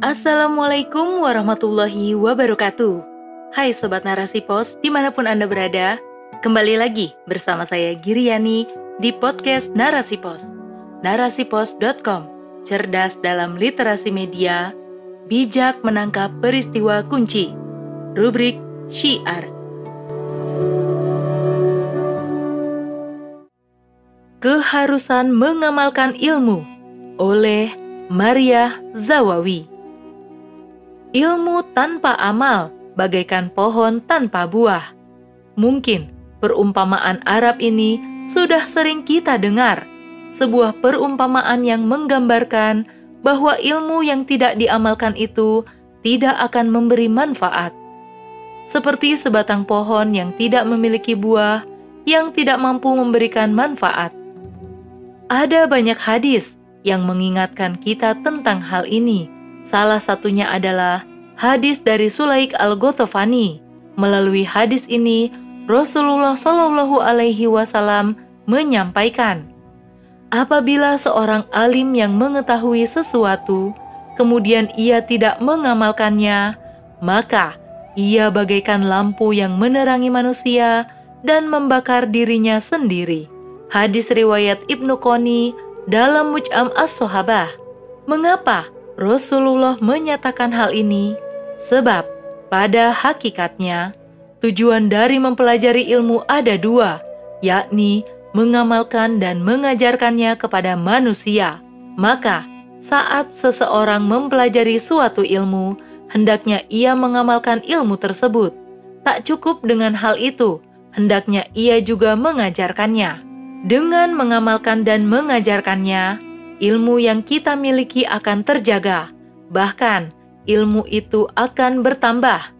Assalamualaikum warahmatullahi wabarakatuh. Hai Sobat Narasi Pos, di mana pun Anda berada, kembali lagi bersama saya Giriani di podcast Narasi Pos. Narasipos.com, cerdas dalam literasi media, bijak menangkap peristiwa kunci. Rubrik Syiar. Keharusan mengamalkan ilmu oleh Maria Zawawi. Ilmu tanpa amal bagaikan pohon tanpa buah. Mungkin perumpamaan Arab ini sudah sering kita dengar, sebuah perumpamaan yang menggambarkan bahwa ilmu yang tidak diamalkan itu tidak akan memberi manfaat. Seperti sebatang pohon yang tidak memiliki buah, yang tidak mampu memberikan manfaat. Ada banyak hadis yang mengingatkan kita tentang hal ini. Salah satunya adalah hadis dari Sulaik Al-Ghotofani. Melalui hadis ini, Rasulullah Shallallahu Alaihi Wasallam menyampaikan, apabila seorang alim yang mengetahui sesuatu, kemudian ia tidak mengamalkannya, maka ia bagaikan lampu yang menerangi manusia dan membakar dirinya sendiri. Hadis riwayat Ibnu Qoni dalam Muj'am As-Sohabah. Mengapa Rasulullah menyatakan hal ini? Sebab pada hakikatnya tujuan dari mempelajari ilmu ada dua, yakni mengamalkan dan mengajarkannya kepada manusia. Maka saat seseorang mempelajari suatu ilmu, hendaknya ia mengamalkan ilmu tersebut. Tak cukup dengan hal itu, hendaknya ia juga mengajarkannya. Dengan mengamalkan dan mengajarkannya, ilmu yang kita miliki akan terjaga, bahkan ilmu itu akan bertambah.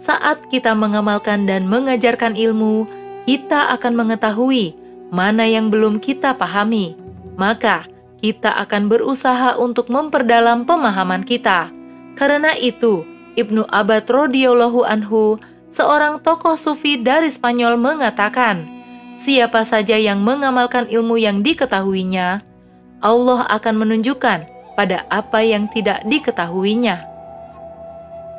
Saat kita mengamalkan dan mengajarkan ilmu, kita akan mengetahui mana yang belum kita pahami, maka kita akan berusaha untuk memperdalam pemahaman kita. Karena itu, Ibnu Abad radhiyallahu anhu, seorang tokoh sufi dari Spanyol mengatakan, siapa saja yang mengamalkan ilmu yang diketahuinya, Allah akan menunjukkan pada apa yang tidak diketahuinya.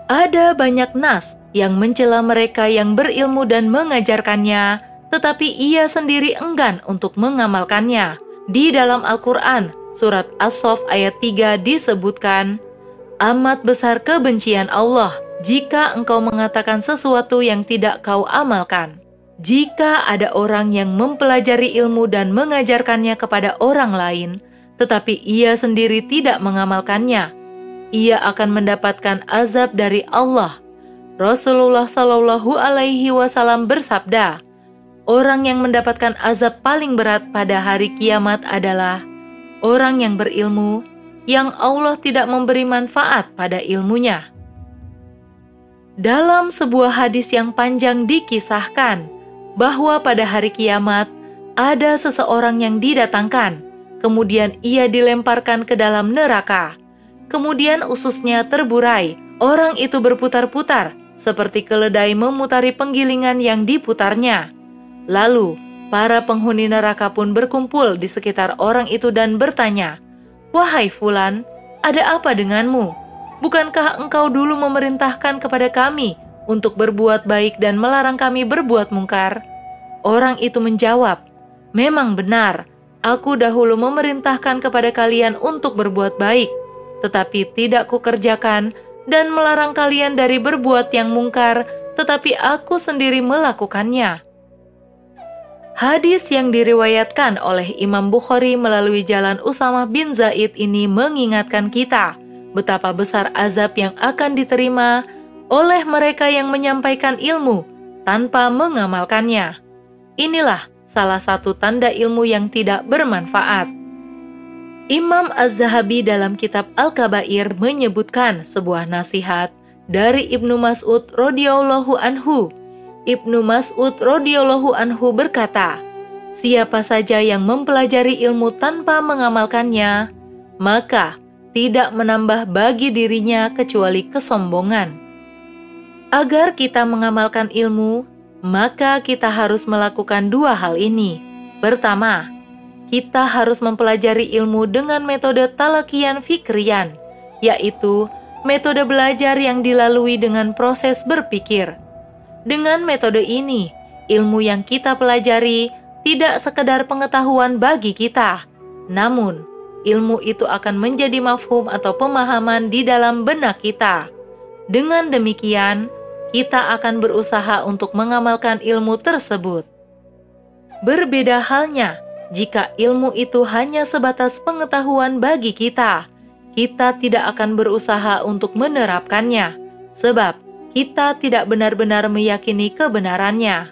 Ada banyak nas yang mencela mereka yang berilmu dan mengajarkannya, tetapi ia sendiri enggan untuk mengamalkannya. Di dalam Al-Quran, surat As-Sof ayat 3 disebutkan, Amat besar kebencian Allah jika engkau mengatakan sesuatu yang tidak kau amalkan. Jika ada orang yang mempelajari ilmu dan mengajarkannya kepada orang lain, tetapi ia sendiri tidak mengamalkannya, ia akan mendapatkan azab dari Allah. Rasulullah Shallallahu Alaihi Wasallam bersabda, orang yang mendapatkan azab paling berat pada hari kiamat adalah orang yang berilmu, yang Allah tidak memberi manfaat pada ilmunya. Dalam sebuah hadis yang panjang dikisahkan, bahwa pada hari kiamat ada seseorang yang didatangkan, kemudian ia dilemparkan ke dalam neraka. Kemudian ususnya terburai, orang itu berputar-putar seperti keledai memutari penggilingan yang diputarnya. Lalu, para penghuni neraka pun berkumpul di sekitar orang itu dan bertanya, "Wahai Fulan, ada apa denganmu? Bukankah engkau dulu memerintahkan kepada kami untuk berbuat baik dan melarang kami berbuat mungkar? Orang itu menjawab, Memang benar, aku dahulu memerintahkan kepada kalian untuk berbuat baik, tetapi tidak kukerjakan dan melarang kalian dari berbuat yang mungkar, tetapi aku sendiri melakukannya. Hadis yang diriwayatkan oleh Imam Bukhari melalui jalan Usama bin Zaid ini mengingatkan kita betapa besar azab yang akan diterima oleh mereka yang menyampaikan ilmu tanpa mengamalkannya. Inilah salah satu tanda ilmu yang tidak bermanfaat. Imam Az-Zahabi dalam kitab Al-Kabair menyebutkan sebuah nasihat dari Ibnu Mas'ud radhiyallahu anhu. Ibnu Mas'ud radhiyallahu anhu berkata, "Siapa saja yang mempelajari ilmu tanpa mengamalkannya, maka tidak menambah bagi dirinya kecuali kesombongan." Agar kita mengamalkan ilmu, maka kita harus melakukan dua hal ini. Pertama, kita harus mempelajari ilmu dengan metode talakian fikrian, yaitu metode belajar yang dilalui dengan proses berpikir. Dengan metode ini, ilmu yang kita pelajari tidak sekedar pengetahuan bagi kita, namun ilmu itu akan menjadi mafhum atau pemahaman di dalam benak kita. Dengan demikian, kita akan berusaha untuk mengamalkan ilmu tersebut. Berbeda halnya jika ilmu itu hanya sebatas pengetahuan bagi kita, kita tidak akan berusaha untuk menerapkannya, sebab kita tidak benar-benar meyakini kebenarannya.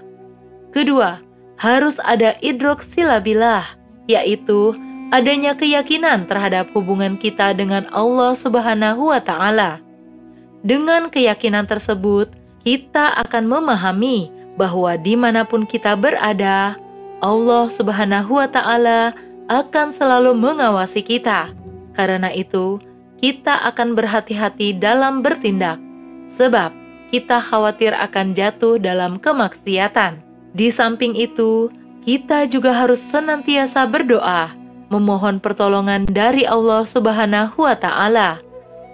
Kedua, harus ada idrok silabilah, yaitu adanya keyakinan terhadap hubungan kita dengan Allah Subhanahu wa Ta'ala. Dengan keyakinan tersebut, kita akan memahami bahwa di mana pun kita berada, Allah Subhanahu wa Ta'ala akan selalu mengawasi kita. Karena itu, kita akan berhati-hati dalam bertindak, sebab kita khawatir akan jatuh dalam kemaksiatan. Di samping itu, kita juga harus senantiasa berdoa, memohon pertolongan dari Allah Subhanahu wa Ta'ala.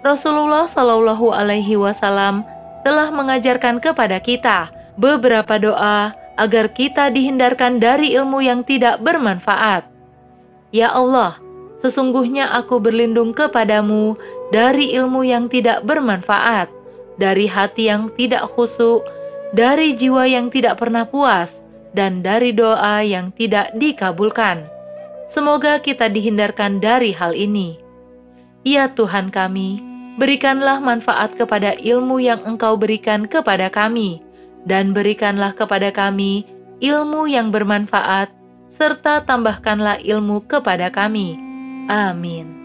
Rasulullah Shallallahu Alaihi Wasallam telah mengajarkan kepada kita beberapa doa agar kita dihindarkan dari ilmu yang tidak bermanfaat. Ya Allah, sesungguhnya aku berlindung kepadamu dari ilmu yang tidak bermanfaat, dari hati yang tidak khusyuk, dari jiwa yang tidak pernah puas, dan dari doa yang tidak dikabulkan. Semoga kita dihindarkan dari hal ini. Ya Tuhan kami, berikanlah manfaat kepada ilmu yang Engkau berikan kepada kami, dan berikanlah kepada kami ilmu yang bermanfaat, serta tambahkanlah ilmu kepada kami. Amin.